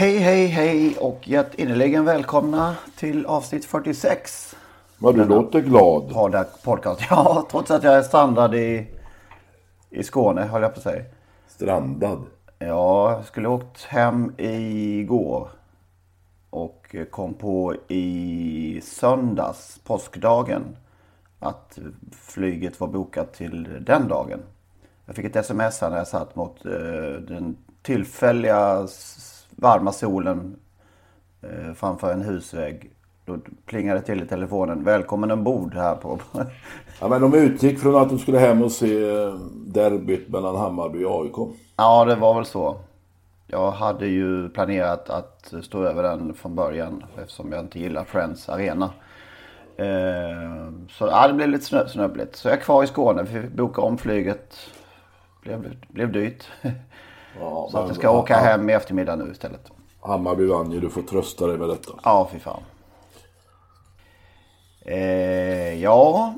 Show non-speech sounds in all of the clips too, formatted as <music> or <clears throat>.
Hej, hej, hej och hjärtinnerligen välkomna till avsnitt 46. Vad du låter glad. Podcast. <laughs> Ja, trots att jag är strandad i, i Skåne, höll jag på att säga. Strandad. Ja, jag skulle åkt hem igår. Och kom på i söndags, påskdagen, att flyget var bokat till den dagen. Jag fick ett sms här när jag satt mot eh, den tillfälliga varma solen eh, framför en husvägg. Då plingade det till i telefonen. Välkommen ombord här på... <laughs> Ja, men de utgick från att de skulle hem och se eh, derbyt mellan Hammarby och AIK. Ja, det var väl så. Jag hade ju planerat att stå över den från början eftersom jag inte gillar Friends Arena. Eh, så ja, det blev lite snö, snöpligt. Så jag är kvar i Skåne. Vi fick boka om flyget. Blev, blev dyrt. <laughs> Ja, Så att jag ska åka hem i eftermiddag nu istället. Hammarby vann ju, du får trösta dig med detta. Ja, fy fan. Eh, ja.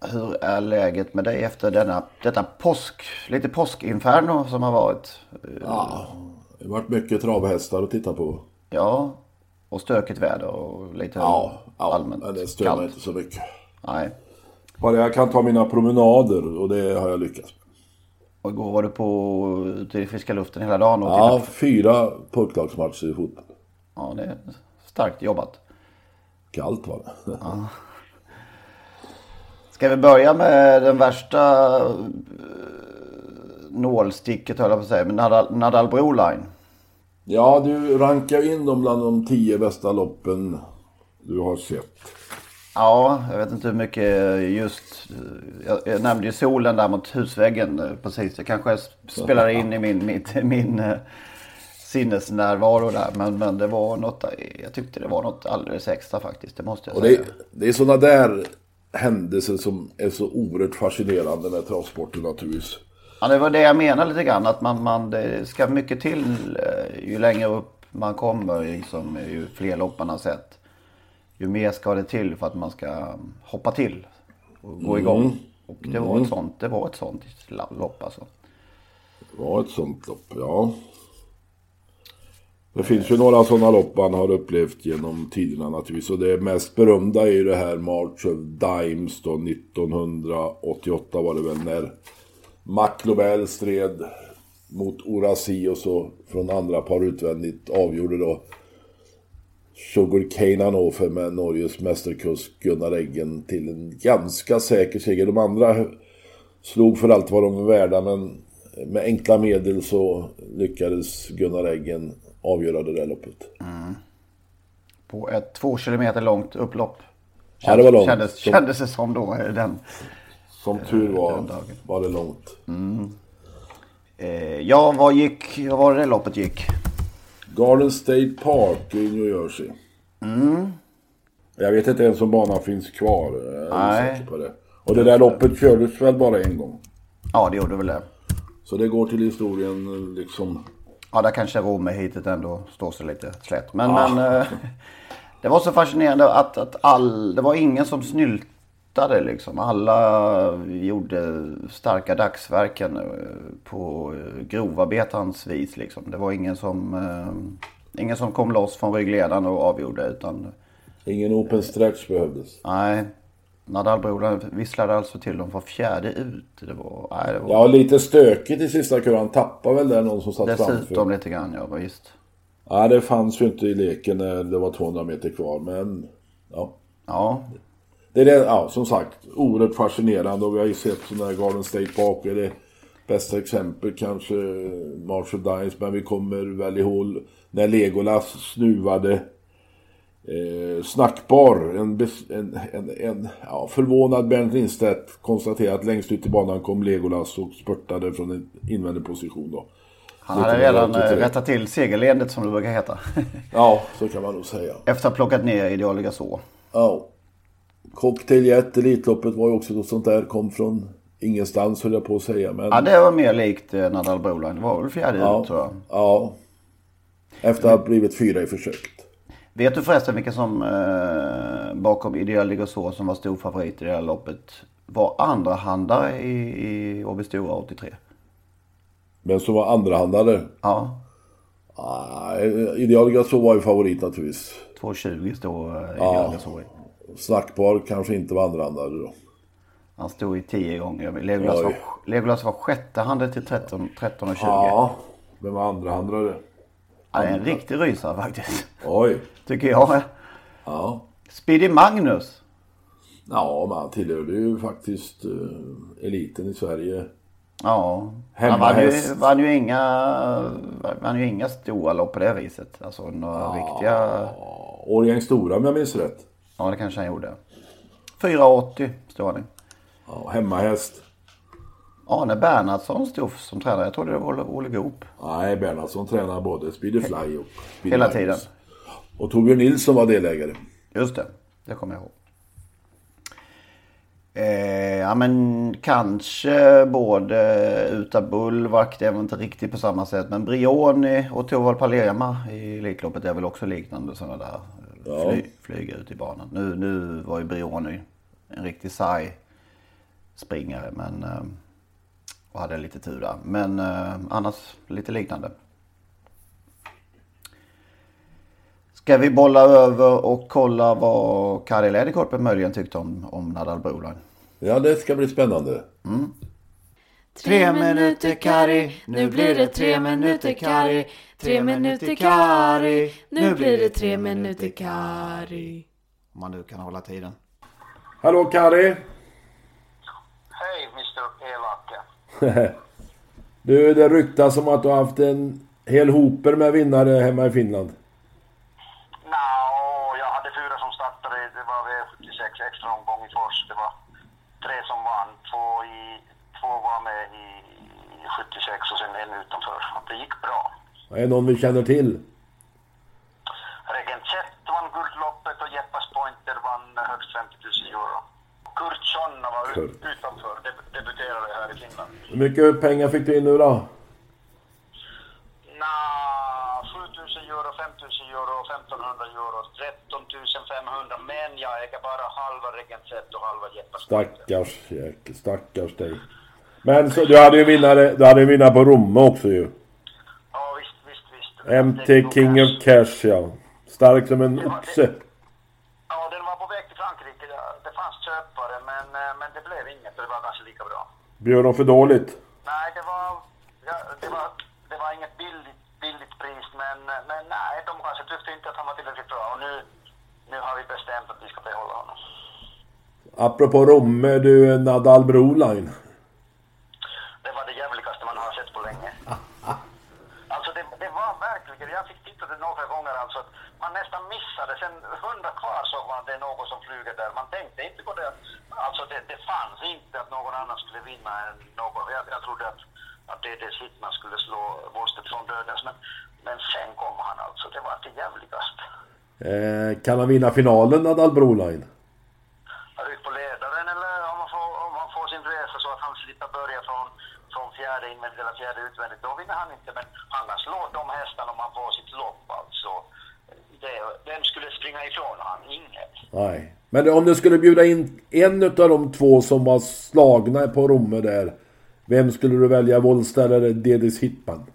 Hur är läget med dig efter denna, detta påsk, lite påskinferno som har varit? Ja, det har varit mycket travhästar att titta på. Ja, och stökigt väder och lite Ja, ja allmänt men det stör mig inte så mycket. Nej. Bara jag kan ta mina promenader och det har jag lyckats med. Och igår var du på ute i friska luften hela dagen och Ja, fyra pojklagsmatcher i fotboll. Ja, det är starkt jobbat. Kallt var det. Ska vi börja med den värsta eh, nålsticket höll jag på att säga, med Nadal, Nadal Broline. Ja, du rankar in dem bland de tio bästa loppen du har sett. Ja, jag vet inte hur mycket just... Jag, nämnde ju solen där mot husväggen eh, precis. Det kanske spelar in i min, mitt, <laughs> min eh, sinnesnärvaro där. Men, men det var något, jag tyckte det var något alldeles extra faktiskt. Det måste jag Och säga. det, det är sådana där händelser som är så oerhört fascinerande med travsporten naturligtvis. Ja, det var det jag menade lite grann. Att man, man, det ska mycket till eh, ju längre upp man kommer. Liksom, ju fler lopp man har sett. Ju mer ska det till för att man ska hoppa till och gå igång. Och det var ett sånt, det var ett sånt lopp alltså. Det var ett sånt lopp, ja. Det finns ju några sådana lopp man har upplevt genom tiderna naturligtvis. Och det mest berömda är ju det här March of Dimes då 1988 var det väl när Mac stred mot Orasi och så från andra par utvändigt avgjorde då Sugar Cane Hannover med Norges mästerkusk Gunnar Eggen till en ganska säker seger. De andra slog för allt vad de var värda men med enkla medel så lyckades Gunnar Eggen avgöra det där loppet. På ett två kilometer långt upplopp. Ja, det var långt. Kändes, Som- kändes det som då. eh, Den. Som tur var var det långt. Eh, ja, vad gick, vad var det loppet gick? Garden State Park i New Jersey. Jag vet inte ens om banan finns kvar. Nej. det. Och det där loppet kördes väl bara en gång. Ja, det gjorde väl det. Så det går till historien liksom. Ja, där kanske Romerhitet ändå står sig lite slätt. Men, men eh, <laughs> det var så fascinerande att, att all, det var ingen som snyltade liksom. Alla gjorde starka dagsverken eh, på eh, grovarbetarens vis liksom. Det var ingen som, eh, ingen som kom loss från ryggledaren och avgjorde utan Ingen open stretch behövdes. nej. Nadalbrodern visslade alltså till dem var fjärde ut. Det var, nej, det var Ja, lite stökigt i sista kurvan. Tappade väl där någon som satt dessutom framför. lite grann, ja visst. Ja, det fanns ju inte i leken när det var 200 meter kvar. Men ja, Ja, det är det, ja, som sagt, oerhört fascinerande och vi har ju sett sådana här Garden State Park. Är det bästa exempel kanske Marshall Dines, men vi kommer väl ihåg när Legolas snuvade eh, snackbar. En, en, en, en ja, förvånad Bernt Lindstedt konstaterar att längst ut i banan kom Legolas och spurtade från en invändig position då. Han hade redan eh, 1983. rättat till segerleendet som det brukar heta. Ja, så kan man nog säga. <laughs> Efter att ha plockat ner Idealiga så. Ja. Cocktail Jet, Elitloppet var ju också något sånt där. Kom från ingenstans höll jag på att säga. Men, Ja, det var mer likt eh, Nadal Broline. Det var väl fjärde ja, ut tror jag. ja. Efter att ha blivit fyra i försöket. Vet du förresten vilka som eh, bakom Idealiga så som var stor favorit i det här loppet var andra handare i, i Åby Stora 83? Men som var andrahandare. Ja, Ah, Idealiga så var ju favorit naturligtvis. 2,20 står eh, Idealiga så i. Snackbar kanske inte var andrahandare då. Han stod i 10 gånger. Legolas var, Legolas var sjätte handare till 13, 13 och 20. Ja, vem var andrahandare? Ja, det är en riktig rysare faktiskt. Oj. Tycker jag. Ja. Speedy Magnus. Ja, men han tillhörde ju faktiskt eh, eliten i Sverige. Ja. Han vann ju, vann ju inga, vann ju inga stora lopp på det viset. Alltså några riktiga... Ja, Årgäng Stora om jag minns rätt. Ja, det kanske han gjorde. 4,80 står i. Ja, hemmahäst. Arne Bernhardsson stod som tränare. Jag trodde det var Olle Goop. Nej, Bernhardsson tränar både Speedy Fly och Speedy Hela tiden. Och Torbjörn Nilsson var delägare. Just det, det kommer jag ihåg. Eh, ja men kanske både Uta Bullvack, det var inte riktigt på samma sätt. Men Brioni och Torvald Palema i Elitloppet är väl också liknande sådana där. Fly, flyga ut i banan. Nu, nu var ju Brioni en riktig saj springare men eh, och hade lite tur där. Men eh, annars lite liknande. Ska vi bolla över och kolla vad Kari Läderkorpen möjligen tyckte om, om Nadal Broline? Ja, det ska bli spännande. Tre minuter Kari, nu blir det tre minuter Kari. Tre minuter Kari, nu blir det tre minuter Kari. Om man nu kan hålla tiden. Hallå Kari! Hej Mr Elake. <laughs> Du, det ryktas om att du har haft en hel hoper med vinnare hemma i Finland. Nå, jag hade fyra som startade. Det var V76 extra omgång i Fors. Det var tre som vann. Två, i, två var med i 76 och sen en utanför. Det gick bra. Är det någon vi känner till? Regent Zett vann Guldloppet och Jeppas Pointer vann högst 50 000 euro. Kurt Sonna var Kurt. ut, utanför. Deb- debuterade här i Finland. Hur mycket pengar fick du in nu då? Nå, 7 000 euro, 5 000 euro, 1500 euro, 13 500. Men jag äger bara halva Regent Zett och halva Jeppas Pointer. Stackars jäkel, stackars dig. Men så, du hade ju vinnare, du hade ju vinnare på Romme också ju. Ja, visst, visst, visst. Det MT King of cash. Ja. Stark som en oxe. Ja, den var på väg till Frankrike. Det- fanns köpare, men, eh, men det blev inget det var kanske lika bra. Bjöd de för dåligt? Nej, det var, ja, det var, det var inget billigt, billigt pris, men, men nej, de kanske tyckte inte att han var tillräckligt bra. Och nu, nu har vi bestämt att vi ska behålla honom. Apropå Romme, du Nadal Broline. Det var det jävligaste man har sett på länge. Alltså det, det var verkligen, jag fick titta det några gånger alltså, att man nästan missade. Sen hundra kvar såg man att det är något som flyger där. Man tänkte inte på det. Alltså det, det fanns inte att någon annan skulle vinna än någon. Jag, jag trodde att, att det det Hittman skulle slå Wallstedt från dödens. Men, men sen kom han alltså. Det var det jävligaste. Eh, kan han vinna finalen Nadal Broline? Ryck på ledaren eller om man, får, om man får sin resa så att han slipper börja från, från fjärde invändigt eller fjärde utvändigt. Då vinner han inte. Men han kan slå de hästarna om han får sitt lopp alltså. Det, vem skulle springa ifrån han? Ingen. Nej. Men om du skulle bjuda in en utav de två som var slagna på Romme där. Vem skulle du välja? Wollster eller Dedis Hitman?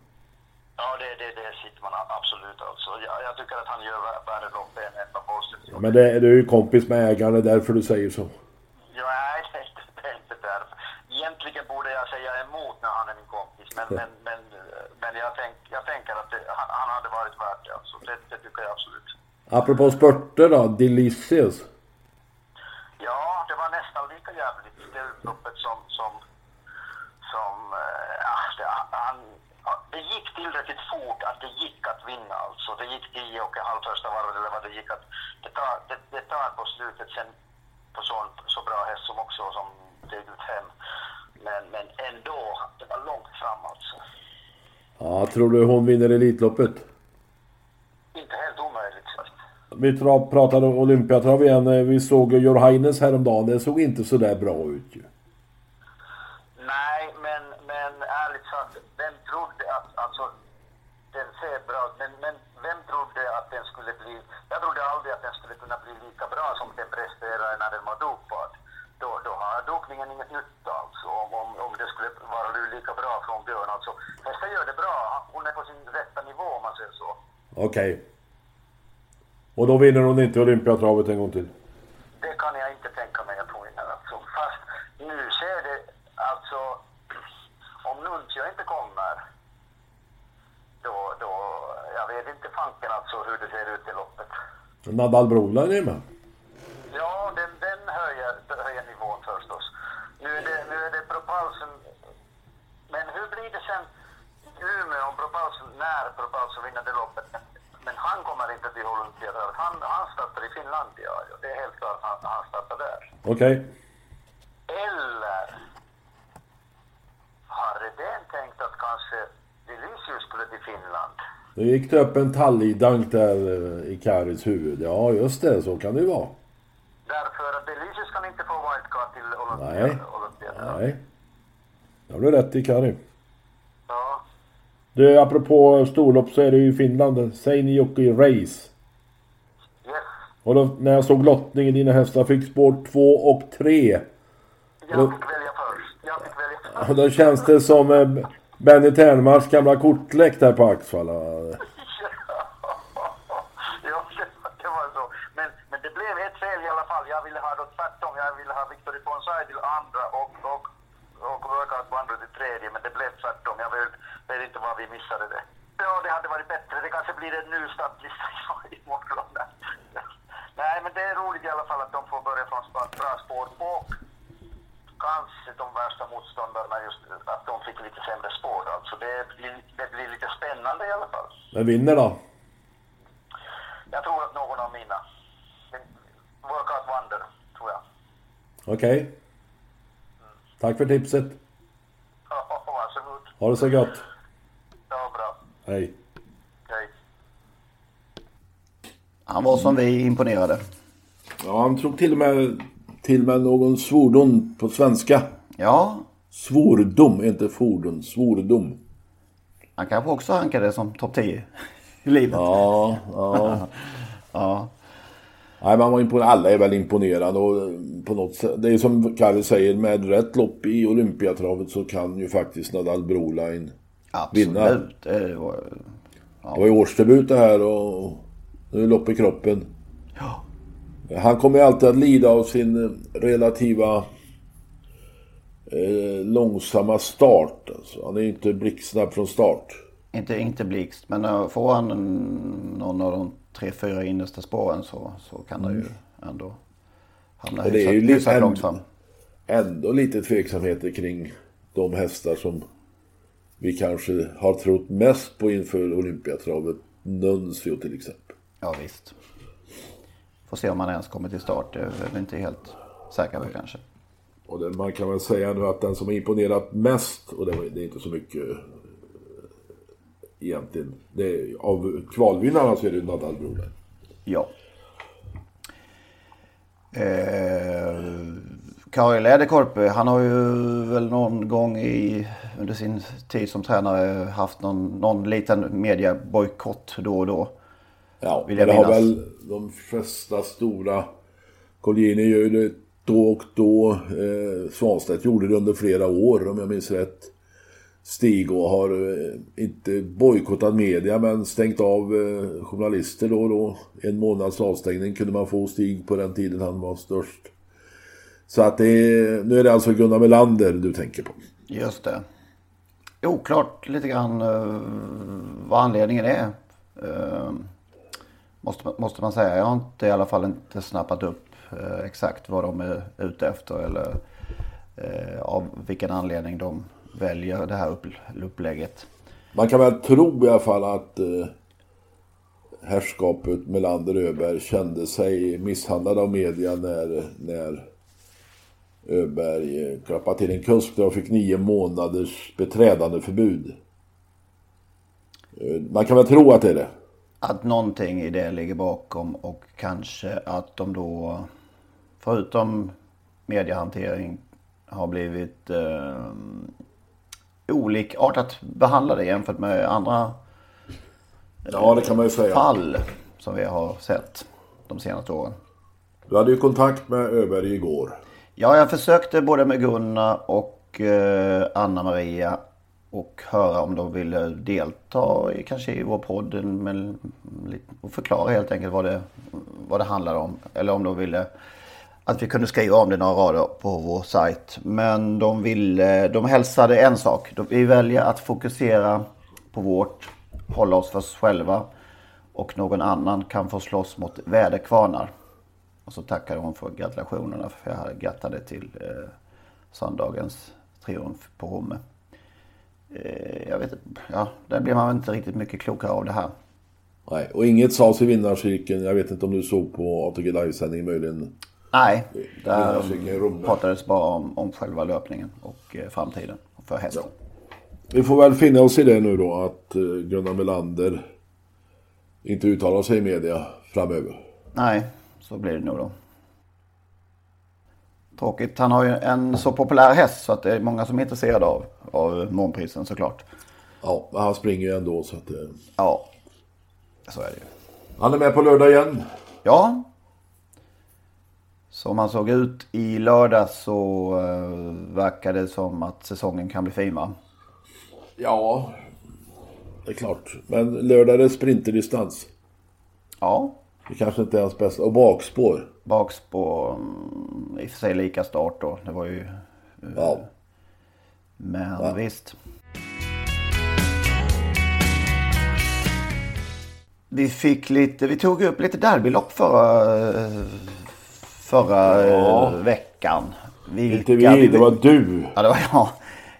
Ja, det, det, det sitter man absolut alltså. Jag, jag tycker att han gör vä- värre lopp än än vad gör. Men det, du är ju kompis med ägaren, det är därför du säger så. Ja, <laughs> nej, det är inte, det är inte därför. Egentligen borde jag säga emot när han är min kompis. Men, men Apropå spurter då, Delicious. Ja, det var nästan lika jävligt det loppet som... som, som äh, det, ah, han, ah, det gick tillräckligt fort att det gick att vinna alltså. Det gick tio och en halv första varvet eller vad det gick att... Det tar, det, det tar på slutet sen på sån... så bra häst som också som dög ut hem. Men, men ändå, det var långt fram alltså. Ja, tror du hon vinner Elitloppet? Inte helt omöjligt. Vi pratade om Olympiatrav igen. Eh, Vi såg Jorhaines häromdagen. Det såg inte så där bra ut ju. Nej, men, men ärligt sagt, vem trodde att, alltså, den ser bra ut, men, men vem trodde att den skulle bli, jag trodde aldrig att den skulle kunna bli lika bra som den presterade när den var dopad. Då, då har dopningen inget nytta alltså, om, om, om det skulle vara lika bra från Björn alltså. Hästen gör det bra, hon är på sin rätta nivå om man säger så. Okej. Och då vinner hon inte Olympiatravet en gång till. Det kan jag inte tänka mig att hon vinner alltså. Fast nu ser det, alltså, <clears throat> om Nuncio inte kommer, då, då, jag vet inte fanken alltså hur det ser ut i loppet. Nadal Broline är med. Ja, den, den höjer, höjer nivån förstås. Nu är det, nu är det Propulsen, men hur blir det sen i Umeå om Propulsen, när Propulsen vinner det loppet? Men, han kommer inte till Olympiatravet. Han, han startar i Finlandia, ja. det är helt klart han, han startar där. Okej. Eller har Redén tänkt att kanske Delicious skulle till Finland? Nu gick det upp en talgdank där eh, i Karis huvud. Ja, just det. Så kan det ju vara. Därför att Delicious kan inte få wildcard till Olympia. Nej. Olympia. Nej. Det har du rätt i, Kari. Du, apropå storlopp så är det ju i Finland. Seinäjoki Race. Yes. Och då, när jag såg lottningen, dina hästar fick spår 2 och 3. Jag fick välja först. Jag fick välja först. Då känns det som eh, Benny Ternmarks gamla kortlek där på Axvalla. <laughs> ja, det, det var så. Men, det blev ett fel i alla fall. Jag ville ha då tvärtom. Jag ville ha Victory Bonsai till andra och, och, och Workout Wonder till tredje. Men det blev tvärtom. Jag vet, vet inte var vi missade det. Ja, det hade varit bättre. Det kanske blir en ny startlista <laughs> imorgon. Nej, men det är roligt i alla fall att de får börja från start. Bra spår. Och kanske de värsta motståndarna just att de fick lite sämre spår. Alltså det blir, det blir lite spännande i alla fall. Men vinner då? Jag tror att någon av mina. Workout Wonder, tror jag. Okej. Tack för tipset. Varsågod. Ha det så gott. Ja, bra. Hej. Hej. Han var som vi imponerade. Ja, han tog till och med till med någon svordom på svenska. Ja, Svordom, inte fordon. Svordom. han kanske också hankade som topp 10 i livet. Ja, ja. <laughs> Ja. Nej, man var imponerad. Alla är väl imponerade och eh, på något sätt. Det är som Kalle säger, med rätt lopp i Olympiatravet så kan ju faktiskt Nadal Broline vinna. Absolut. Det var, Det var ju årsdebut det här och nu är lopp i kroppen. ja. Han kommer ju alltid att lida av sin eh, relativa eh, långsamma start. Alltså. Han är ju inte blixtsnabb från start. Inte, inte blixt, men uh, får han någon av de tre, fyra innersta spåren så, så kan det ju ändå hamna Mm. Och det är ju hyfsat, lite hyfsat långt fram. Ändå lite tveksamheter kring de hästar som vi kanske har trott mest på inför Olympiatravet. Nuncio till exempel. Ja visst. Får se om han ens kommer till start. Det är vi inte helt säkra på kanske. Och det, man kan väl säga nu att den som har imponerat mest, och det, var- det är inte så mycket egentligen. Det av kvalvinnarna så är det Nadal Broline. Ja. Eh, Kari Läderkorp, han har ju väl någon gång i, under sin tid som tränare haft någon, någon liten mediebojkott då och då. Ja, Vill jag det har väl de flesta stora... Colgjini gör ju det då och då. Eh, Svanstedt gjorde det under flera år om jag minns rätt. Stig och har eh, inte bojkottat media men stängt av eh, journalister då och då. En månads avstängning kunde man få Stig på den tiden han var störst. Så att det är, nu är det alltså Gunnar Melander du tänker på. Just det. Oklart lite grann eh, vad anledningen är. Måste, man- måste man säga. Jag har inte i alla fall inte snappat upp exakt vad de är ute efter. Eller av vilken anledning de väljer det här upp, upplägget. Man kan väl tro i alla fall att eh, herrskapet Melander-Öberg kände sig misshandlad av media när, när Öberg eh, klappade till en kusk och fick nio månaders beträdandeförbud. Eh, man kan väl tro att det är det. Att någonting i det ligger bakom och kanske att de då förutom mediehantering har blivit eh, olikartat behandlade jämfört med andra Ja, det kan man ju säga. fall som vi har sett de senaste åren. Du hade ju kontakt med Öberg igår. Ja, jag försökte både med Gunnar och eh, Anna-Maria och höra om de ville delta i, kanske i vår podd men, och förklara helt enkelt vad det, vad det handlar om. Eller om de ville att vi kunde skriva om det några rader på vår sajt. Men de, ville, de hälsade en sak. Vi väljer att fokusera på vårt, hålla oss för oss själva och någon annan kan få slåss mot väderkvarnar. Och så tackade hon för gratulationerna för jag hade grattade till eh, söndagens triumf på Romme. Eh, jag vet inte, ja, där blir man inte riktigt mycket klokare av det här. Nej, och inget sades i vinnarcirkeln. Jag vet inte om du såg på ATG Live-sändning möjligen. Nej, där Romme. pratades bara om, om själva löpningen och eh, framtiden för hästen. Vi får väl finna oss i det nu då att eh, Gunnar Melander inte uttalar sig i media framöver. Nej, så blir det nog då. Tråkigt. Han har ju en så populär häst så att det är många som är intresserade av, av månprisen såklart. Ja, men han springer ju ändå så att eh, Ja, så är det ju. Han är med på lördag igen. Ja. Som han såg ut i lördag så uh, verkar det som att säsongen kan bli fin va? Ja, det är klart. Men lördag är det sprinterdistans. Ja. Det kanske inte är hans bästa. Och bakspår. Bakspår, mm, i och för sig lika start då. Det var ju... Ja. Men visst. Vi fick lite, vi tog upp lite derbylopp förra, eh, förra Ja. eh, veckan. Inte vi, det var du. Ja, det var jag.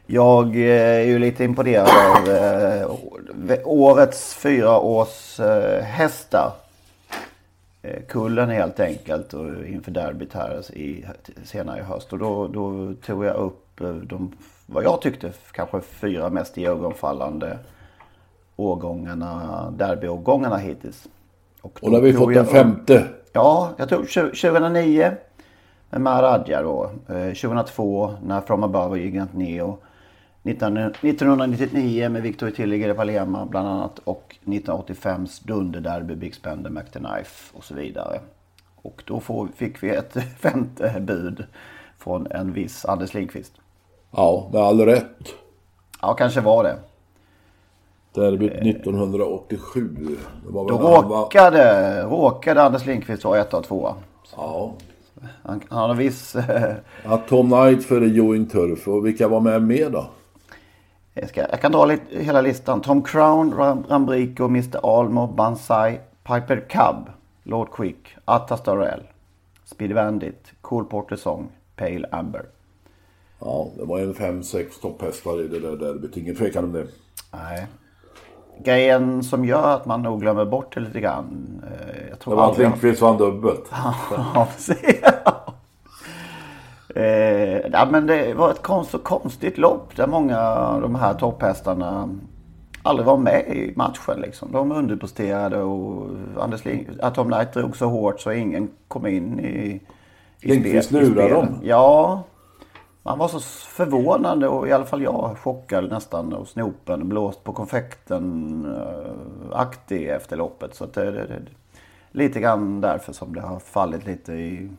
Jag eh, är ju lite imponerad av eh, årets fyra års hästar. Eh, kullen helt enkelt och inför derbyt här i, senare i höst. Och då, då tog jag upp de, vad jag tyckte kanske fyra mest iögonfallande årgångarna, derbyårgångarna hittills. Och då har vi fått jag en upp- femte. Ja, jag tju- 2009 med Maradja då. Eh, 2002 när From Above och Gigant Neo. 19- 1999 med Victor Tilliger i Palema bland annat. Och 1985s dunderderby Big Spender, Mac the Knife och så vidare. Och då får, fick vi ett <laughs> femte bud från en viss Anders Lindqvist. Ja, med all rätt. Ja, kanske var det. Derbyt 1987. Det var Då han var- råkade, råkade Anders Lindqvist vara ett och tvåa. Ja. Han, han har viss... eh, ja. Tom Knight före Joing Turf. Och vilka var med mer då? Jag, ska, jag kan dra lite, hela listan. Tom Crown, Ram, Rambrico, Mr Almo, Banzai, Piper Cub, Lord Quick, Atta Starrell, Speedy Bandit, Cool Porter Song, Pale Amber. Ja, det var en fem, sex topphästar i det där derbyt. Ingen tvekan om det. Nej. Grejen som gör att man nog glömmer bort det lite grann. eh, Jag tror Det var att aldrig- Lindqvist vann dubbelt. <laughs> Ja. Eh, ja, men det var ett konst, så konstigt lopp där många av de här topphästarna aldrig var med i matchen. Liksom. De underpresterade och Anders Ling, att Tom Knight drog så hårt så ingen kom in i, i Lindqvist lurade dem. Ja, man var så förvånande och i alla fall jag chockad nästan och snopen blåst på konfekten eh, aktig efter loppet. Så att det, det, det, lite grann därför som det har fallit lite i...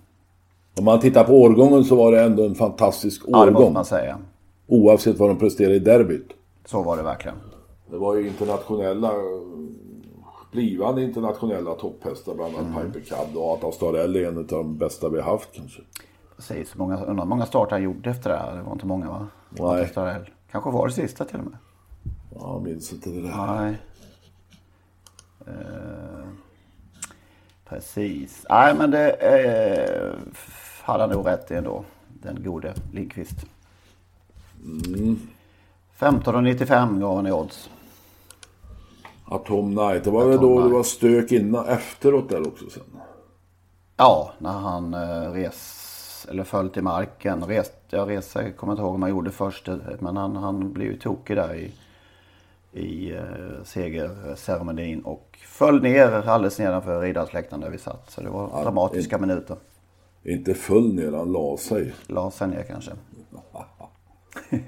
Om man tittar på årgången så var det ändå en fantastisk Ja, det måste årgång. man säga. Oavsett vad de presterade i derbyt. Så var det verkligen. Det var ju internationella, blivande internationella topphästar. Bland annat Mm. Piper Cub och Ata Starell är en av de bästa vi har haft kanske. Precis. Många, undrar många starter han gjorde efter det här. Det var inte många va? Nej. Kanske var det sista till och med. Ja, jag minns inte det där. Nej. Eh, precis. Nej men det eh, hade han nog rätt i ändå. Den gode Lindqvist. Mm. 15,95 gav han i odds. Atom Night. Det var väl då det var stök innan, efteråt där också sen. Ja, när han eh, res eller föll till marken. Rest, jag reser, kommer inte ihåg om han gjorde först. Men han, han blev ju tokig där i, i eh, segerceremonin. Och föll ner alldeles nedanför riddarsläktaren där vi satt. Så det var dramatiska minuter. Inte full ner, han la sig. La sig ner kanske. <laughs>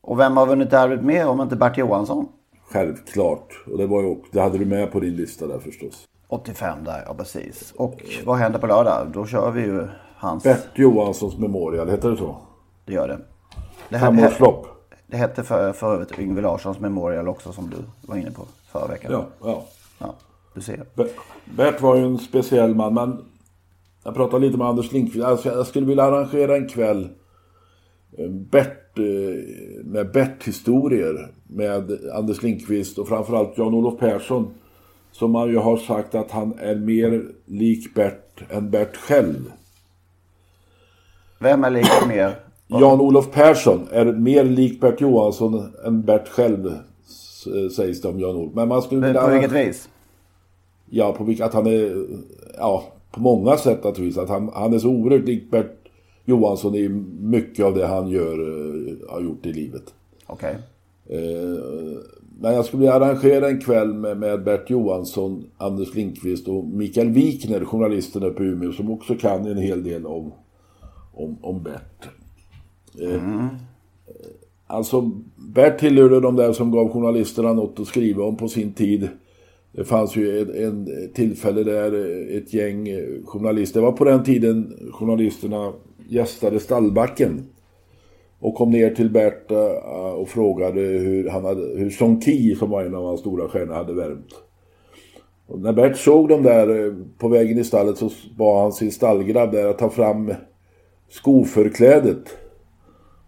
Och vem har vunnit derbyt mer om inte Bert Johansson? Självklart. Och det, var ju, det hade du med på din lista där förstås. 85 där, ja precis. Och vad händer på lördag? Då kör vi ju hans... Bert Johanssons Memorial, heter det så? Det gör det. Det, här, Femårslopp. det hette för, för övrigt Yngve Larssons Memorial också som du var inne på förra veckan. Ja, ja. Ja, du ser. Be- Bert var ju en speciell man, men jag pratade lite med Anders Lindqvist. Alltså, jag skulle vilja arrangera en kväll eh, Bert, eh, med Bert-historier med Anders Lindqvist och framförallt Jan-Olof Persson. Som man ju har sagt att han är mer lik Bert än Bert själv. Vem är lik mer? Jan-Olof Persson är mer lik Bert Johansson än Bert själv sägs det om Jan-Olof. Men man skulle På vilket vis? Ja, på vilka, att han är, ja, på många sätt naturligtvis. Att han, han är så oerhört lik Bert Johansson i mycket av det han gör, eh, har gjort i livet. Okej. Eh, men jag skulle arrangera en kväll med, med Bert Johansson, Anders Lindqvist och Mikael Wikner, journalisten uppe i Umeå, som också kan en hel del om, om, om Bert. Eh, eh Alltså, Bert tillhörde de där som gav journalisterna något att skriva om på sin tid. Det fanns ju en, en tillfälle där ett gäng journalister, det var på den tiden journalisterna gästade Stallbacken. Och kom ner till Bert eh, och frågade hur, han hade, hur Song Ki, som var en av hans stora stjärnor, hade värmt. Och när Bert såg dem där eh, på vägen i stallet så bad han sin stallgrabb där att ta fram skoförklädet.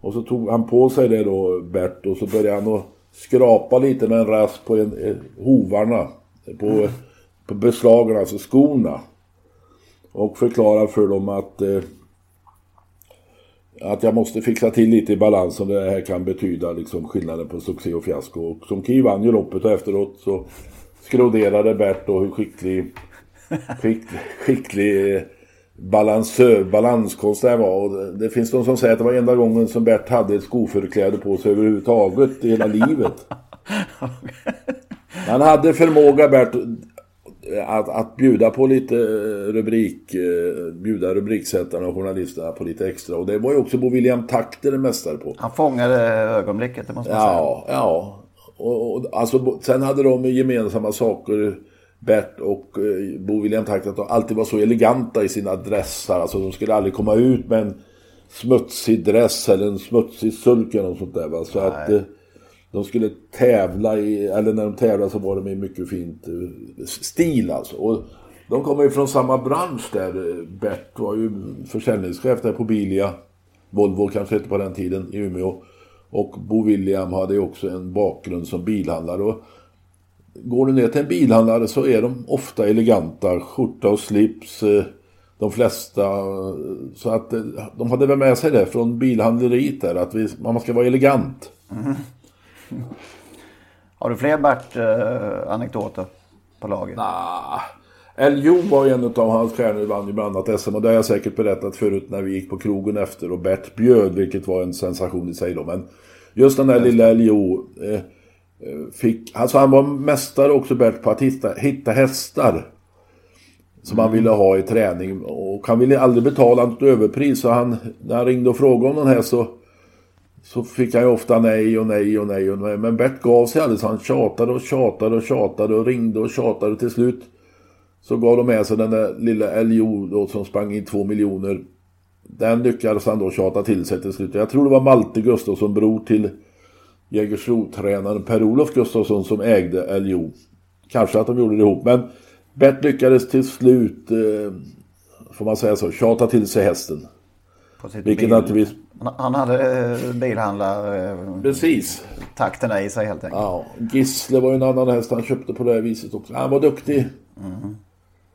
Och så tog han på sig det då, Bert, och så började han att skrapa lite med en rasp på en, eh, hovarna. På, på beslagen, alltså skorna. Och förklarade för dem att eh, att jag måste fixa till lite i balans om det här kan betyda liksom skillnaden på succé och fiasko. Och som Ki vann ju loppet och efteråt så skroderade Bert då hur skicklig, skicklig, skicklig eh, balansör, balanskonstnär var. Och det, det finns de som säger att det var enda gången som Bert hade ett skoförkläde på sig överhuvudtaget i hela livet. <laughs> Han hade förmåga Bert att, att bjuda på lite eh, rubrik, eh, bjuda rubriksättarna och journalisterna på lite extra. Och det var ju också Bo William Takter mästare på. Han fångade ögonblicket, det måste man säga. Ja, ja. Och, och, alltså, sen hade de gemensamma saker, Bert och eh, Bo William Takter, att de alltid var så eleganta i sina dressar. Alltså de skulle aldrig komma ut med en smutsig dress eller en smutsig sulk eller något sånt där. Va? Så att eh, de skulle tävla i, eller när de tävlade så var de i mycket fint eh, stil alltså. Och de kommer ju från samma bransch där. Eh, Bert var ju försäljningschef där på Bilia. Volvo kanske hette på den tiden i Umeå. Och Bo William hade ju också en bakgrund som bilhandlare. Och går du ner till en bilhandlare så är de ofta eleganta. Skjorta och slips. Eh, de flesta. Så att de hade väl med sig det från bilhandleriet där. Att vi, man ska vara elegant. Mm. <laughs> Har du fler Bert-anekdoter på lager? Ah, Eljo var ju en av hans stjärnor, vann ju bland annat SM och det har jag säkert berättat förut när vi gick på krogen efter och Bert bjöd, vilket var en sensation i sig då. Men just den där lilla Eljo eh, eh, fick, alltså han var mästare också Bert på att hitta, hitta hästar. Som han ville ha i träning och han ville aldrig betala något överpris så han, när han ringde och frågade om den här så så fick han ju ofta nej och nej och nej och nej. Men Bert gav sig så han tjatade och tjatade och tjatade och ringde och tjatade. Till slut så gav de med sig den där lilla LJO då som sprang in två miljoner. Den lyckades han då tjata till sig till slut. Jag tror det var Malte Gustafsson, bror till Jägersro-tränaren Per-Olof Gustafsson som ägde LJO. Kanske att de gjorde det ihop. Men Bert lyckades till slut, eh, får man säga så, tjata till sig hästen. Vilket naturligtvis... Han- hade eh, bilhandlartakterna Precis. i sig helt enkelt. Ja, Gissle var ju en annan häst han köpte på det här viset också. Han var duktig.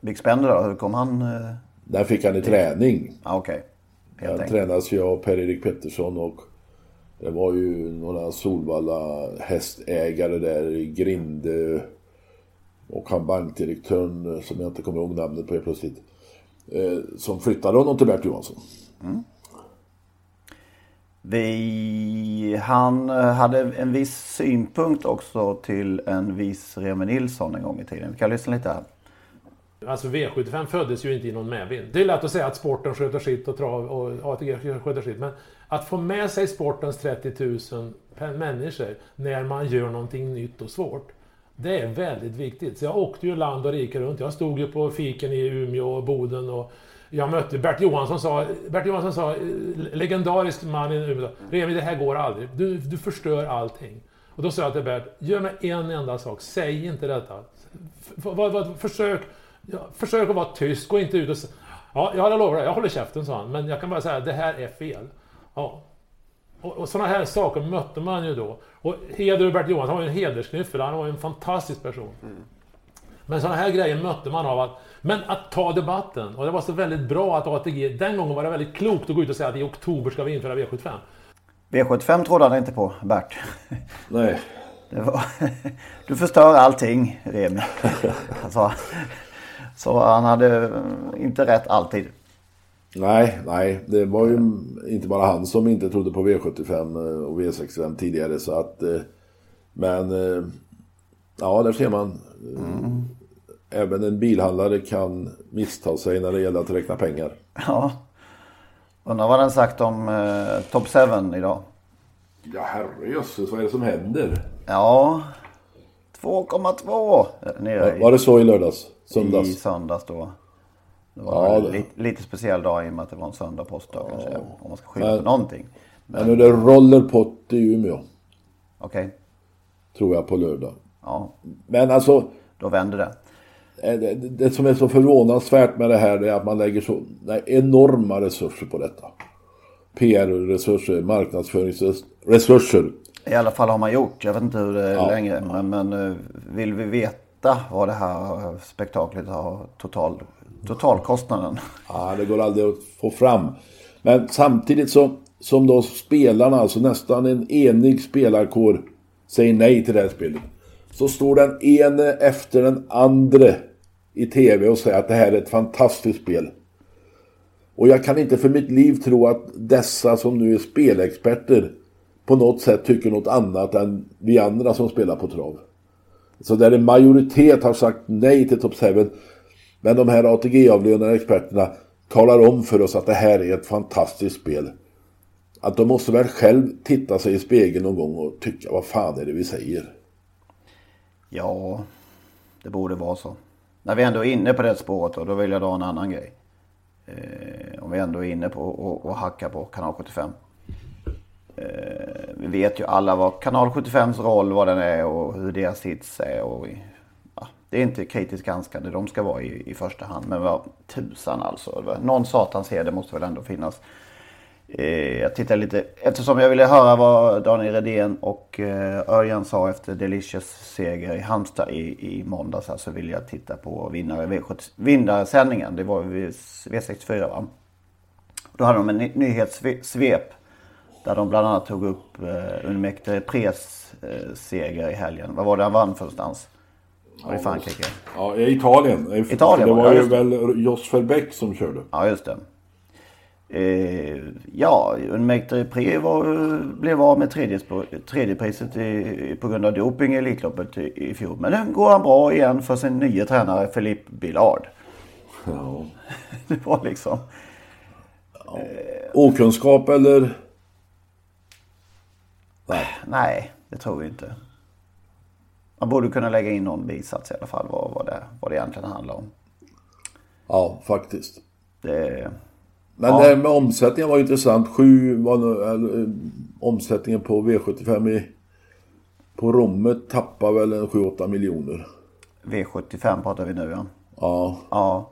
Big Spender då, hur kom han? eh, Där fick han i träning. Ja, okej. Helt Han enkelt. tränas ju av Per-Erik Pettersson och Det var ju några Solvalla hästägare där i Grinde och han bankdirektören eh, som jag inte kommer ihåg namnet på helt plötsligt. Eh, som flyttade honom till Bert Johansson. Vi, han eh, hade en viss synpunkt också till en viss Remi Nilsson en gång i tiden. Vi kan lyssna lite här. Alltså V75 föddes ju inte i någon medvind. Det är lätt att säga att sporten sköter sitt och trav och ATG sköter sitt. Men att få med sig sportens 30 000 människor när man gör någonting nytt och svårt. Det är väldigt viktigt. Så jag åkte ju land och rike runt. Jag stod ju på fiken i Umeå och Boden och jag mötte Bert Johansson sa, Bert Johansson sa, eh, legendarisk man i Umeå, Remi det här går aldrig. Du, du förstör allting. Och då sa jag till Bert, gör mig en enda sak, säg inte detta. Försök, ja, försök att vara tyst, gå inte ut och Ja, jag lovar jag håller käften, sa han. Men jag kan bara säga, det här är fel. Ja. Och, och sådana här saker mötte man ju då. Och heder Bert Johansson, han var ju en hedersknyffel, han var ju en fantastisk person. Mm. Men sådana här grejer mötte man av att... Men att ta debatten. Och det var så väldigt bra att ATG... Den gången var det väldigt klokt att gå ut och säga att i oktober ska vi införa V75. V75 trodde han inte på, Bert. <laughs> Nej. Det var, du förstör allting, Remi. Alltså, så han hade eh, inte rätt alltid. Nej, nej. Det var ju inte bara han som inte trodde på V75 och V65 tidigare. Så att, eh, men eh, ja, där ser man. Eh, Även en bilhandlare kan missta sig när det gäller att räkna pengar. Ja. Undrar vad den sagt om eh, Top 7 idag. Ja, herrejösses, vad är det som händer? Ja, 2,2 nere Var det så i lördags? i Söndags? söndags då. Det var Ja, en det- lite, lite speciell dag i och med att det var en söndag påskdag kanske. Om man ska skylla Men- på någonting. Men nu är det rollerpott i Umeå. Okej, Tror jag på lördag. Ja, Men alltså. då vänder det. eh, Det, det som är så förvånansvärt med det här är att man lägger så enorma resurser på detta. PR-resurser, marknadsföringsresurser. I alla fall har man gjort. Jag vet inte hur det är Ja. längre. Men, men eh, vill vi veta vad det här spektaklet har total, totalkostnaden? Ja, det går aldrig att få fram. Men samtidigt så, som då spelarna, alltså nästan en enig spelarkår, säger nej till det här spelet. Så står den ene efter den andra i tv och säger att det här är ett fantastiskt spel. Och jag kan inte för mitt liv tro att dessa som nu är spelexperter på något sätt tycker något annat än vi andra som spelar på trav. Så där en majoritet har sagt nej till Top 7. Men de här ATG-avlönade experterna talar om för oss att det här är ett fantastiskt spel. Att de måste väl själv titta sig i spegeln någon gång och tycka vad fan är det vi säger. Ja, det borde vara så. När vi ändå är inne på det spåret då, då vill jag dra en annan grej. Eh, om vi ändå är inne på att hacka på kanal 75. Eh, vi vet ju alla vad kanal 75s roll, vad den är och hur deras hits är. Och, ja, det är inte kritiskt granskande de ska vara i, i första hand. Men vad tusan alltså. Någon satans heder måste väl ändå finnas. Eh, jag tittar lite, eftersom jag ville höra vad Daniel Redén och eh, Örjan sa efter Delicious seger i Halmstad i, i måndags här, så vill jag titta på vinnare V70, vinnarsändningen. Det var ju V64 va? Då hade de en ny- nyhetssvep där de bland annat tog upp eh, Unmekte Pres eh, seger i helgen. Vad var det han vann för någonstans? Var det Frankrike? Ja, Italien. Italien det var var ju väl Jos Verbeck som körde. Ja, just det. Eh, ja, Unmekte Pre var, blev av med tredje, tredjepriset i, på grund av doping i Elitloppet i, i fjol. Men nu går han bra igen för sin nya tränare Philippe Billard. Ja. <laughs> Det var liksom... Okunskap eller? Nej. Nej, det tror vi inte. Man borde kunna lägga in någon bisats i alla fall vad, vad, det, vad det egentligen handlar om. Ja, faktiskt. Det, Men Ja. det här med omsättningen var intressant. Sju var nu, eh, omsättningen på V75 i, på Rommet tappar väl en 7-8 miljoner. V75 pratar vi nu ja. Ja, Ja,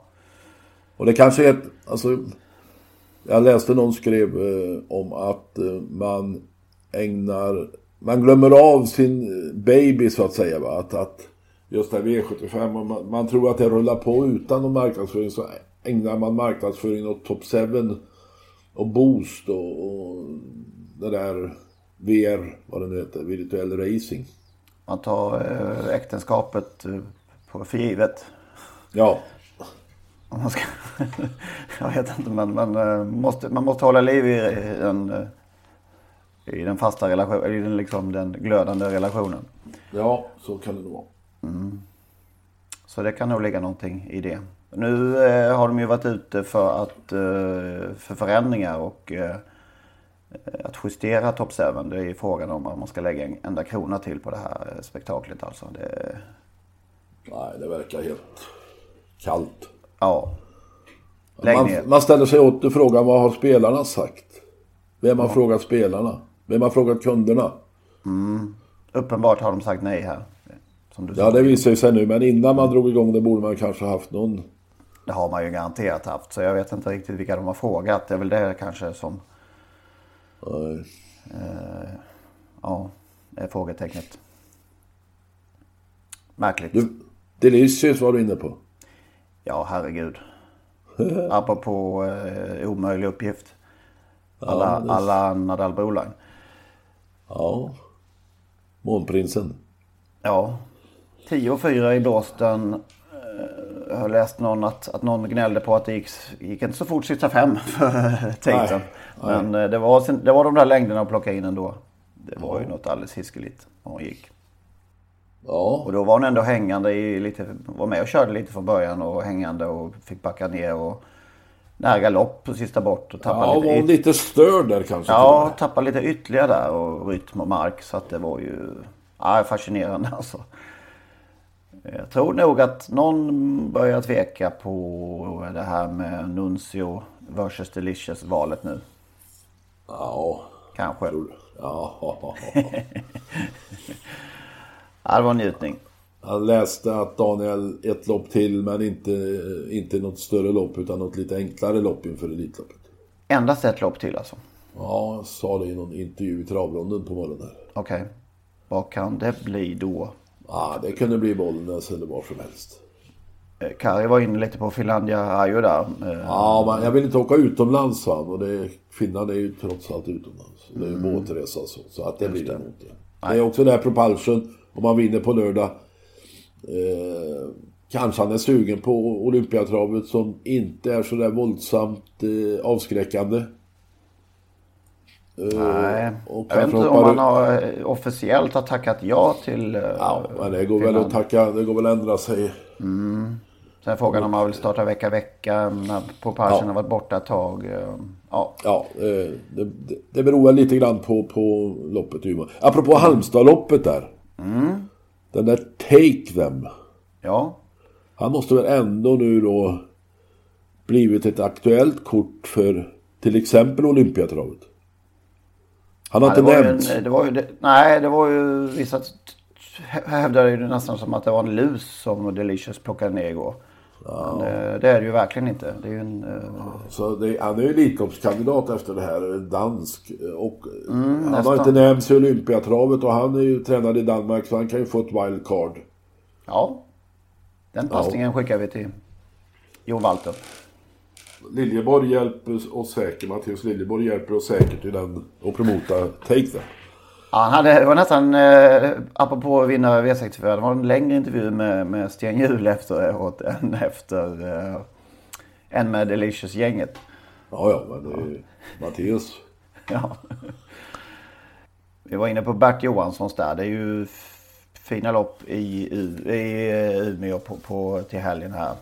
och det kanske är ett, alltså, jag läste någon skrev eh, om att eh, man ägnar, man glömmer av sin baby så att säga va. Att, att just det här V75, och man, man tror att det rullar på utan någon marknadsföring så ägnar man marknadsföring åt Top 7 och Boost och, och det där VR, vad det nu heter, virtuell racing. Man tar eh, äktenskapet eh, på för givet. Ja, Om man, ska, <laughs> jag vet inte men man, eh, måste, man måste hålla liv i den, i den fasta relationen, i den, liksom, den glödande relationen. ja så kan det nog vara. Så det kan nog ligga någonting i det. Nu eh, har de ju varit ute för, att, eh, för förändringar och eh, att justera Top 7. Det är ju frågan om man ska lägga en enda krona till på det här eh, spektaklet alltså. Det, Nej, det verkar helt kallt. ja. Lägg ner. Man, man ställer sig åt frågan, vad har spelarna sagt? Vem har frågat spelarna? Vem har frågat kunderna? Uppenbart har de sagt nej här. Ja, det visar ju sig nu, men innan man drog igång det borde man kanske haft någon... Det har man ju garanterat haft. Så jag vet inte riktigt vilka de har frågat. Det är väl det kanske som Nej. ja, är frågetecknet. Märkligt. Du, Delicious var du inne på. Ja, herregud. <laughs> Apropå eh, omöjlig uppgift. Alla, det- alla Nadal Broline. Ja. Månprinsen. Ja. 10 och 4 i Boston. Eh, Jag har läst någon att, att någon gnällde på att det gick, gick inte så fort sista fem <laughs> för Tatum. Men eh, det var, det var de där längderna att plocka in ändå. Det var ju något alldeles hiskeligt. när Hon gick. Ja. Och då var hon ändå hängande i lite, var med och körde lite från början och hängande och fick backa ner och nära galopp på sista bort och tappade Ja, lite, var hon lite störd där kanske? ja, tappade lite ytterligare där och rytm och mark så att det var ju ja, fascinerande <laughs> alltså. Jag tror nog att någon börjar tveka på det här med Nuncio versus Delicious valet nu. Ja. Kanske. <laughs> Ja. Det var en njutning. Han läste att Daniel ett lopp till men inte, inte något större lopp utan något lite enklare lopp inför Elitloppet. Endast ett lopp till alltså. Ja, jag sa det i någon intervju i travronden på morgonen. Okej. Vad kan det bli då? Ja, det kunde bli Bollnäs eller var som helst. Eh, Kari var inne lite på Finlandia Ajo där. Eh, Ja, men jag vill inte åka utomlands han. Och det, Finland är ju trots allt utomlands. Det är ju båtresa så. Så att det blir det nog inte. Det är också det här Propulsion. Om man vinner på lördag. Eh, kanske han är sugen på Olympiatravet som inte är så där våldsamt eh, avskräckande. Nej, och jag vet inte om han har eh, officiellt har tackat ja till eh, Ja, men det går väl att tacka. Det går väl att ändra sig. Sen är frågan om man vill starta vecka vecka när Propulsion Ja. har varit borta ett tag. eh, Ja, Ja, eh, det, det, det beror väl lite grann på, på loppet i Umeå. Apropå Halmstad-loppet där. Den där Take Them. ja. Han måste väl ändå nu då blivit ett aktuellt kort för till exempel Olympiatravet. Han har Ja, det inte var ju nämnts. en, det var ju, det, nej, det var ju vissa hävdade ju nästan som att det var en lus som Delicious plockade ner igår. Men det, det är det ju verkligen inte. Det är ju en... eh, Så det, han är ju Elitloppskandidat efter det här, dansk. Och han har Mm, nästan. inte nämnts i Olympiatravet och han är ju tränad i Danmark så han kan ju få ett wildcard. Ja. Den passningen skickar vi till Jon Walter. Liljeborg hjälper oss säkert, Mattias Liljeborg hjälper oss säkert i den och promota Take Them. Ja, han hade, det var nästan, eh, apropå vinnare V64, det var en längre intervju med, med Sten Hjul efteråt än efter, eh, än med Delicious-gänget. Ja, ja, men det är ju Mattias. <laughs> Ja. Vi var inne på Bert Johanssons där. Det är ju fina lopp i, U- i eh, Umeå på, på, till helgen här.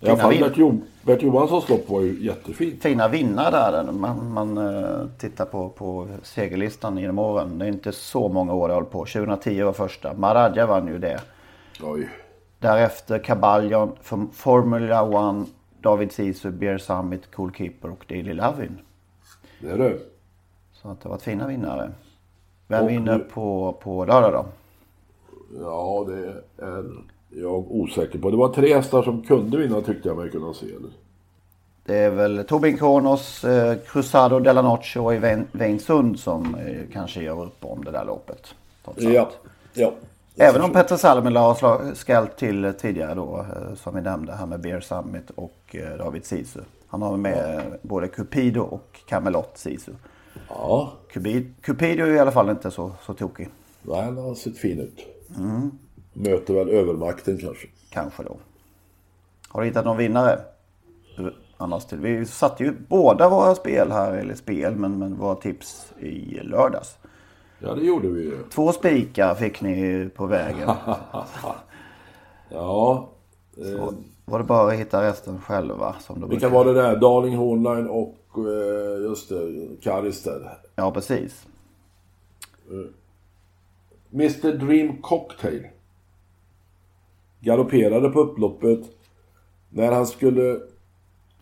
Fina, fan, vin, Bert, jo, Bert Johanssons lopp var ju jättefint. fina vinnare där. Man, man eh, tittar på, på segerlistan genom åren. Det är inte så många år det håller på. 2010 var första. Maradja vann ju det. Oj. Därefter Caballion, Form- Formula One, David Sisu, Beer Summit, Cool Keeper och Daily Lavin. Det är det. Så att det var fina vinnare. Vem Och vinner nu- på, på lördag då? Ja, det är jag osäker på. Det var tre hästar som kunde vinna tyckte jag mig kunna se. Eller? Det är väl Tobin Kronos, eh, Cruzado Della Noche och Veinsund som eh, kanske gör upp om det där loppet. Ja. ja. Även om Petter Salmela har skällt till tidigare då, eh, som vi nämnde här med Beer Summit och eh, David Sisu. Han har med både Cupido och Camelot Sisu. Ja, Cupido Cupido är i alla fall inte så, så tokig. nej, han har sett fin ut. Möter väl övermakten kanske. Kanske då. Har du hittat någon vinnare? Annars till. Vi satte ju båda våra spel här, eller spel, men, men våra tips i lördags. Ja, det gjorde vi ju. Två spikar fick ni på vägen. <laughs> Ja. Eh, Var det bara att hitta resten själva? Som det vilka var det där? Darling Hornline och eh, just det, Karis där. Ja, precis. Mr Dream Cocktail. Galopperade på upploppet. När han skulle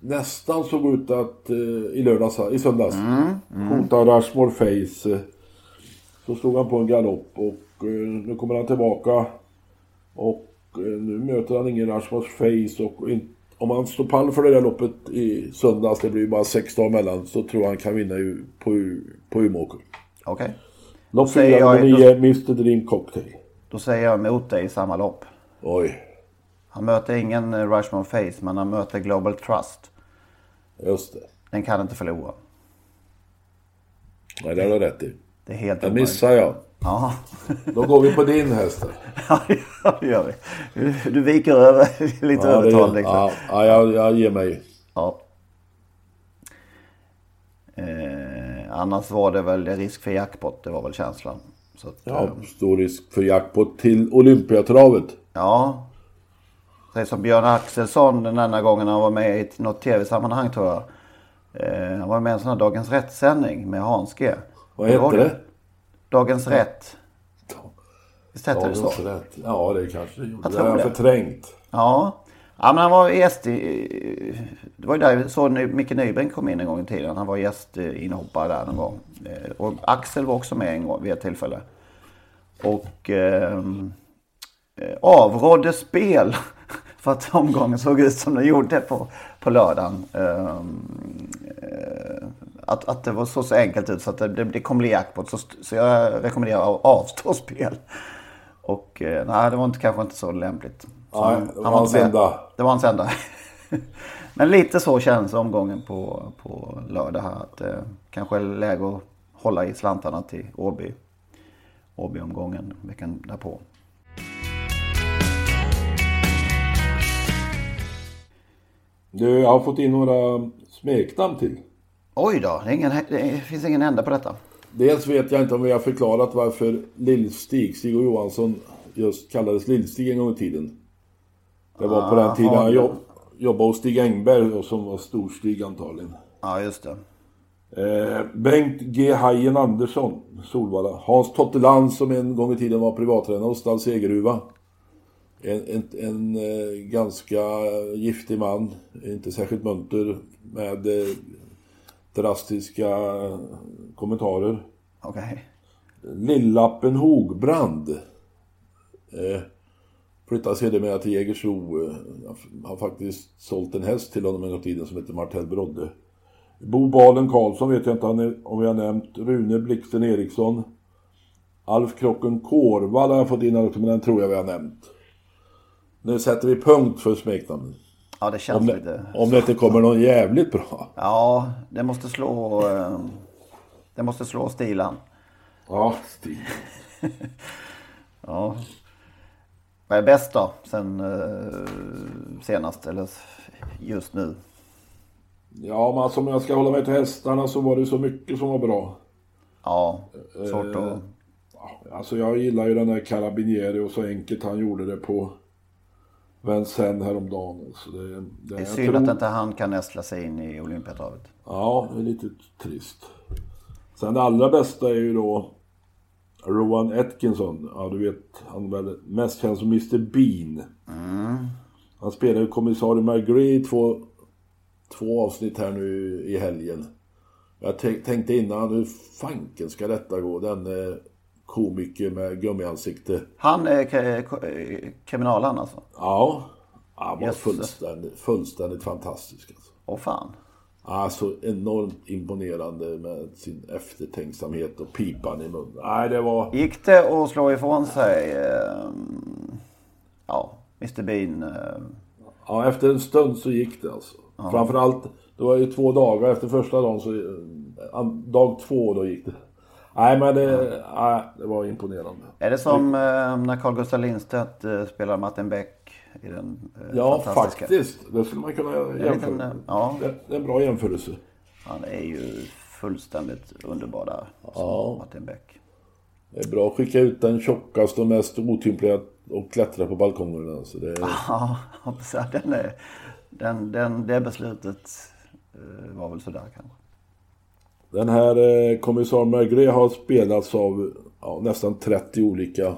nästan såg ut att eh, i lördags, i söndags. Hota Rushmore Face. Eh, så slog han på en galopp och eh, nu kommer han tillbaka. Och eh, nu möter han ingen Rushmore Face och in, om han står pall för det där loppet i söndags, det blir ju bara sex dagar emellan, så tror jag han kan vinna ju på, på Umeåker. Okej. Lopp säger 4, jag- nummer 9, Mr Dream Cocktail. Då säger jag emot dig i samma lopp. Oj, Han möter ingen eh, Rushmore Face, men han möter Global Trust. just det. Den kan inte förlora. Nej, det har du rätt i. Det är helt Den omöjligt. missar jag. Ja, Då går vi på din häst. <laughs> ja det gör vi. Du, du viker över <laughs> lite Ja, övertal liksom. ja, ja jag, jag ger mig. Ja. Eh, annars var det väl risk för jackpot, det var väl känslan. Att, Ja, eh, stor risk för jackpot till Olympiatravet. Ja. Säg som Björn Axelsson den enda gången han var med i något tv-sammanhang tror jag. Eh, han var med i en sån här Dagens Rätt-sändning med Hans G. Vad hette det? Dagens Rätt. Visst hette det så? Rätt. Ja, det kanske det gjorde. Jag Det har jag förträngt. Ja. ja, men han var gäst i... Det var ju där så Micke Nybrink kom in en gång i tiden. Han var gästinhoppare där någon gång. Eh, Och Axel var också med en gång vid ett tillfälle. Och eh, avrådde spel <laughs> för att omgången såg ut som den gjorde på, på lördagen. Ehm, eh, att, att det var så, så enkelt ut så att det, det, kommer bli jackpot. Så, så jag rekommenderar att avstå <laughs> spel. Och eh, nej, det var inte, kanske inte så lämpligt. Så Nej, det var han hans enda. Det var hans enda. <laughs> Men lite så känns omgången på, på lördag här. Att det kanske är läge att hålla i slantarna till Åby. Åby-omgången veckan därpå. Du, jag har fått in några smeknamn till. Oj då, det, ingen, det finns ingen ände på detta. Dels vet jag inte om vi har förklarat varför Lillstig, Stig och Johansson, just kallades Lillstig en gång i tiden. Det var på den tiden han jobb, jobbade hos Stig Engberg och som var Storstig antagligen. Ja, just det. Eh, Bengt G. Hajen Andersson, Solvalla. Hans Totteland som en gång i tiden var privattränare hos Stall Segerhuva. En, en, en eh, ganska giftig man, inte särskilt munter, med eh, drastiska kommentarer. Okej. Lillappen Hogbrand. Eh, flyttade sedermera till Jägersro. Eh, jag har faktiskt sålt en häst till honom en gång i tiden som heter Martell Brodde. Bo Balen Karlsson vet jag inte han om vi har nämnt. Rune Blixten Eriksson. Alf Krocken Kårvall har jag fått in också, men den tror jag vi har nämnt. Nu sätter vi punkt för smeknamnen. Ja, det känns Om, det- lite... om det inte kommer någon jävligt bra. Ja, det måste slå... eh, Det måste slå stilen. Ja, Stig. <laughs> Ja. Vad är bäst då? Sen eh, senast eller just nu? Ja, men alltså, om jag ska hålla mig till hästarna så var det så mycket som var bra. Ja, svårt att... Alltså jag gillar ju den där Carabinieri och så enkelt han gjorde det på Vincennes häromdagen. Så det, det, Det är synd tror- att inte han kan nästla sig in i Olympiatravet. Ja, det är lite trist. Sen det allra bästa är ju då Rowan Atkinson. Ja, du vet, han är väl mest känd som Mr Bean. Han spelar ju kommissarie Margree i två, två avsnitt här nu i helgen. Jag tänk- tänkte innan, hur fanken ska detta gå? Den eh, komiker med gummiansikte. Han är k- k- eh, kriminalaren alltså? Ja, han var fullständigt, fullständigt fantastisk. Alltså. Åh fan. Alltså enormt imponerande med sin eftertänksamhet och pipan i munnen. Nej, det var... Gick det att slå ifrån sig... Eh, ja, Mr Bean. Eh, Ja, efter en stund så gick det alltså. Framförallt, det var ju två dagar. Efter första dagen så an- dag två då gick det. Nej men det, nej, det var imponerande. Är det som eh, när Carl Gustaf Lindstedt eh, spelar Martin Beck i den eh, Ja fantastiska? faktiskt. Det skulle man kunna En liten, jämföra. eh, ja, Det, det är en bra jämförelse. han är ju fullständigt underbar där. Ja. Martin Beck. Det är bra att skicka ut den tjockaste och mest otympliga och klättra på balkongerna. Så det är, Ja. Den är, den, den, det beslutet eh, var väl sådär kanske. Den här eh, kommissar Mergré har spelats av ja, nästan 30 olika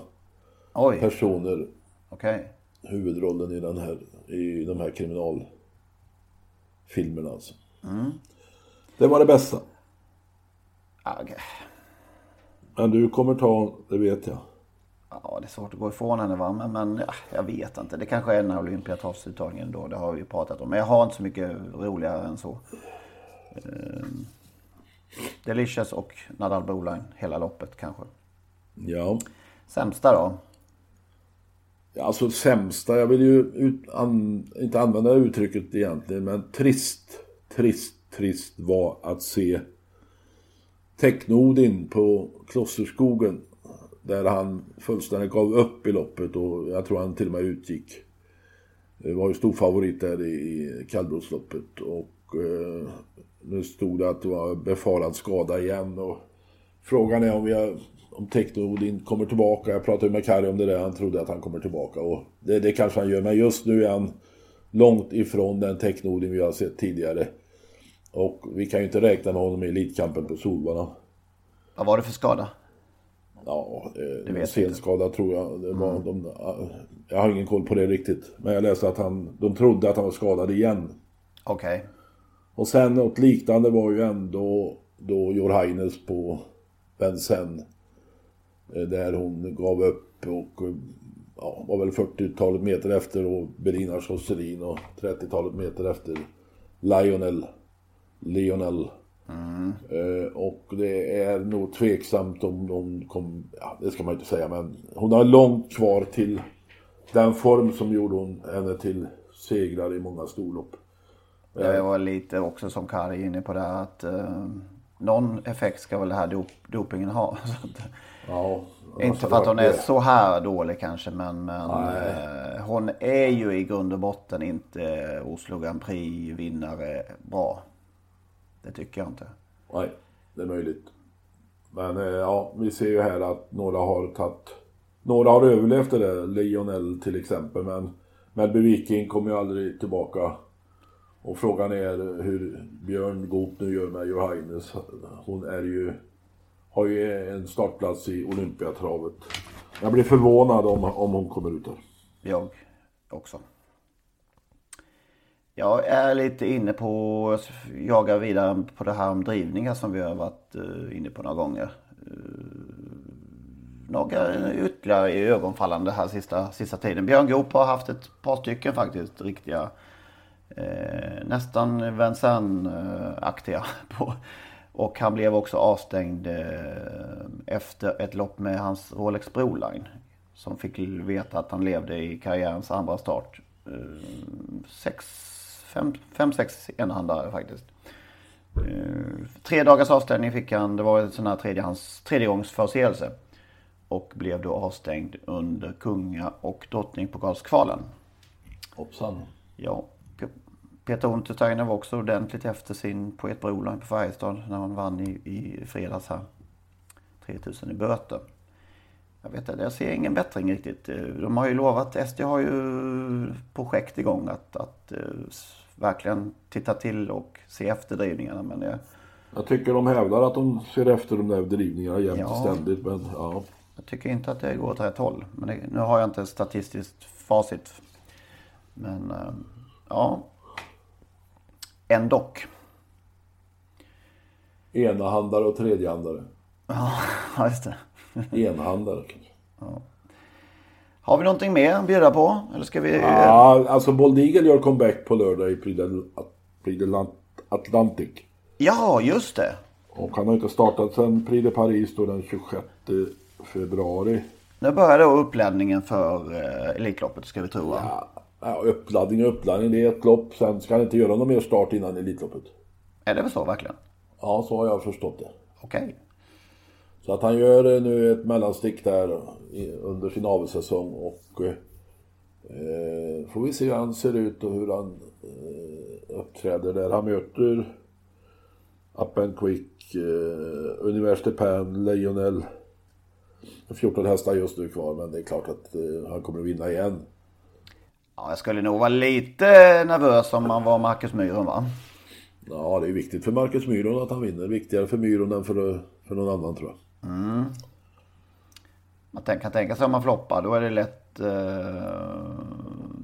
Oj, personer. okej. Huvudrollen i den här, i de här kriminalfilmerna alltså. Det var det bästa. Okej. Men du kommer ta, det vet jag. Ja, det är svårt att gå ifrån henne va. Men, men ja, jag vet inte. Det kanske är den här Olympiatroppsuttagningen då. Det har vi ju pratat om. Men jag har inte så mycket roligare än så. Ehm, Delicious och Nadal Broline hela loppet kanske. Ja. Sämsta då? Alltså sämsta, jag vill ju ut, an, inte använda uttrycket egentligen, men trist, trist, trist var att se Technodin på Klosterskogen. Där han fullständigt gav upp i loppet och jag tror han till och med utgick. Det var ju stor favorit där i kallblodsloppet och eh, nu stod det att det var befarad skada igen och frågan är om, jag, om Technodin kommer tillbaka. Jag pratade med Kari om det där, han trodde att han kommer tillbaka och det, det kanske han gör men just nu är han långt ifrån den Technodin vi har sett tidigare. Och vi kan ju inte räkna med honom i Elitkampen på Solvalla. Vad var det för skada? Ja, vet senskada tror jag. Det var, de, jag har ingen koll på det riktigt. Men jag läste att han, de trodde att han var skadad igen. Okej. Och sen något liknande var ju ändå då Jorhaines på Vincennes. Eh, Där hon gav upp och ja, var väl 40-talet meter efter och Berina Schosselin och 30-talet meter efter Lionel. Lionel. Eh, och det är nog tveksamt om de kom, ja det ska man inte säga men hon har långt kvar till den form som gjorde hon henne till segrare i många storlopp. Jag var lite också som Kari inne på det att eh, någon effekt ska väl det här dop, dopingen ha. <laughs> Ja, inte för att hon är så här dålig kanske men, men eh, hon är ju i grund och botten inte Oslo Grand Prix vinnare bra. Det tycker jag inte. Nej, det är möjligt. Men eh, ja, vi ser ju här att några har tagit... Några har överlevt det där, Lionel till exempel, men Melby Viking kommer ju aldrig tillbaka. Och frågan är hur Björn Goop nu gör med Johannes. Hon är ju... Har ju en startplats i Olympiatravet. Jag blir förvånad om, om hon kommer ut där. Jag också. Jag är lite inne på att jaga vidare på det här om drivningar som vi har varit eh, inne på några gånger. Eh, några ytterligare i ögonfallande här sista, sista tiden. Björn Goop har haft ett par stycken faktiskt riktiga eh, nästan Vincennes-aktiga. <laughs> på. Och han blev också avstängd eh, efter ett lopp med hans Rolex Broline. Som fick veta att han levde i karriärens andra start. Eh, sex, fem, fem, sex enhandare faktiskt. Eh, tre dagars avstängning fick han. Det var en sån här tredjehands, tredjegångsförseelse. Och blev då avstängd under kunga och drottningpokalskvalen. Hoppsan. Ja, Peter Untersteiner var också ordentligt efter sin Poet Broline på Färjestad när han vann i, i fredags här. 3000 i böter. Jag vet inte, jag ser ingen bättring riktigt. Eh, De har ju lovat, SD har ju projekt igång att, att eh, verkligen titta till och se efter drivningarna. Men det, Jag tycker de hävdar att de ser efter de där drivningarna jämt och Ja. ständigt, men ja. jag tycker inte att det går åt rätt håll. Men det, nu har jag inte statistiskt facit. Men eh, ja. Ändock. Enahandare och tredjehandare. Ja, <laughs> just det. Enhandare kanske. Har vi någonting mer att bjuda på? Eller ska vi... Ja, alltså Bold Eagle gör comeback på lördag i Prix del Atlantic. Ja, just det. Och han har inte startat sedan Prix de Paris då den 26 februari. Nu börjar då uppladdningen för eh, Elitloppet ska vi tro? Ja, ja, uppladdning och uppladdning, det är ett lopp. Sen ska han inte göra någon mer start innan Elitloppet. Är det väl så verkligen? Ja, så har jag förstått det. Okej. Så att han gör eh, nu ett mellanstick där under sin avelssäsong och eh, får vi se hur han ser ut och hur han eh, uppträder där. Han möter Up and Quick, eh, University Pan, Lionel. 14 hästar just nu kvar men det är klart att eh, han kommer att vinna igen. Ja, jag skulle nog vara lite nervös om man var Marcus Myhren va? Ja, det är viktigt för Marcus Myron att han vinner. Viktigare för Myron än för, för någon annan tror jag. Man tän- kan tänka sig om man floppar, då är det lätt eh,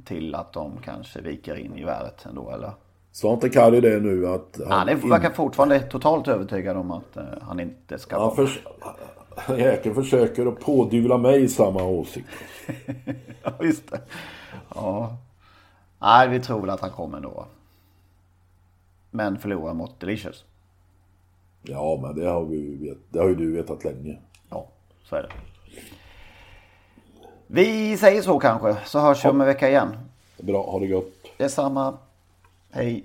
till att de kanske viker in i värdet ändå eller? Sa inte Kari det nu att Han in- verkar fortfarande totalt övertygad om att eh, han inte ska Han vara förs- Jäkeln försöker att pådyvla mig samma åsikt. <laughs> Ja, just det. Ja. Nej, vi tror väl att han kommer ändå. Men förlorar mot Delicious. Ja, men det har, vi vet, det har ju du vetat länge. Ja, så är det. Vi säger så kanske, så hörs vi om en vecka igen. Bra, ha det gott. Detsamma. Hej.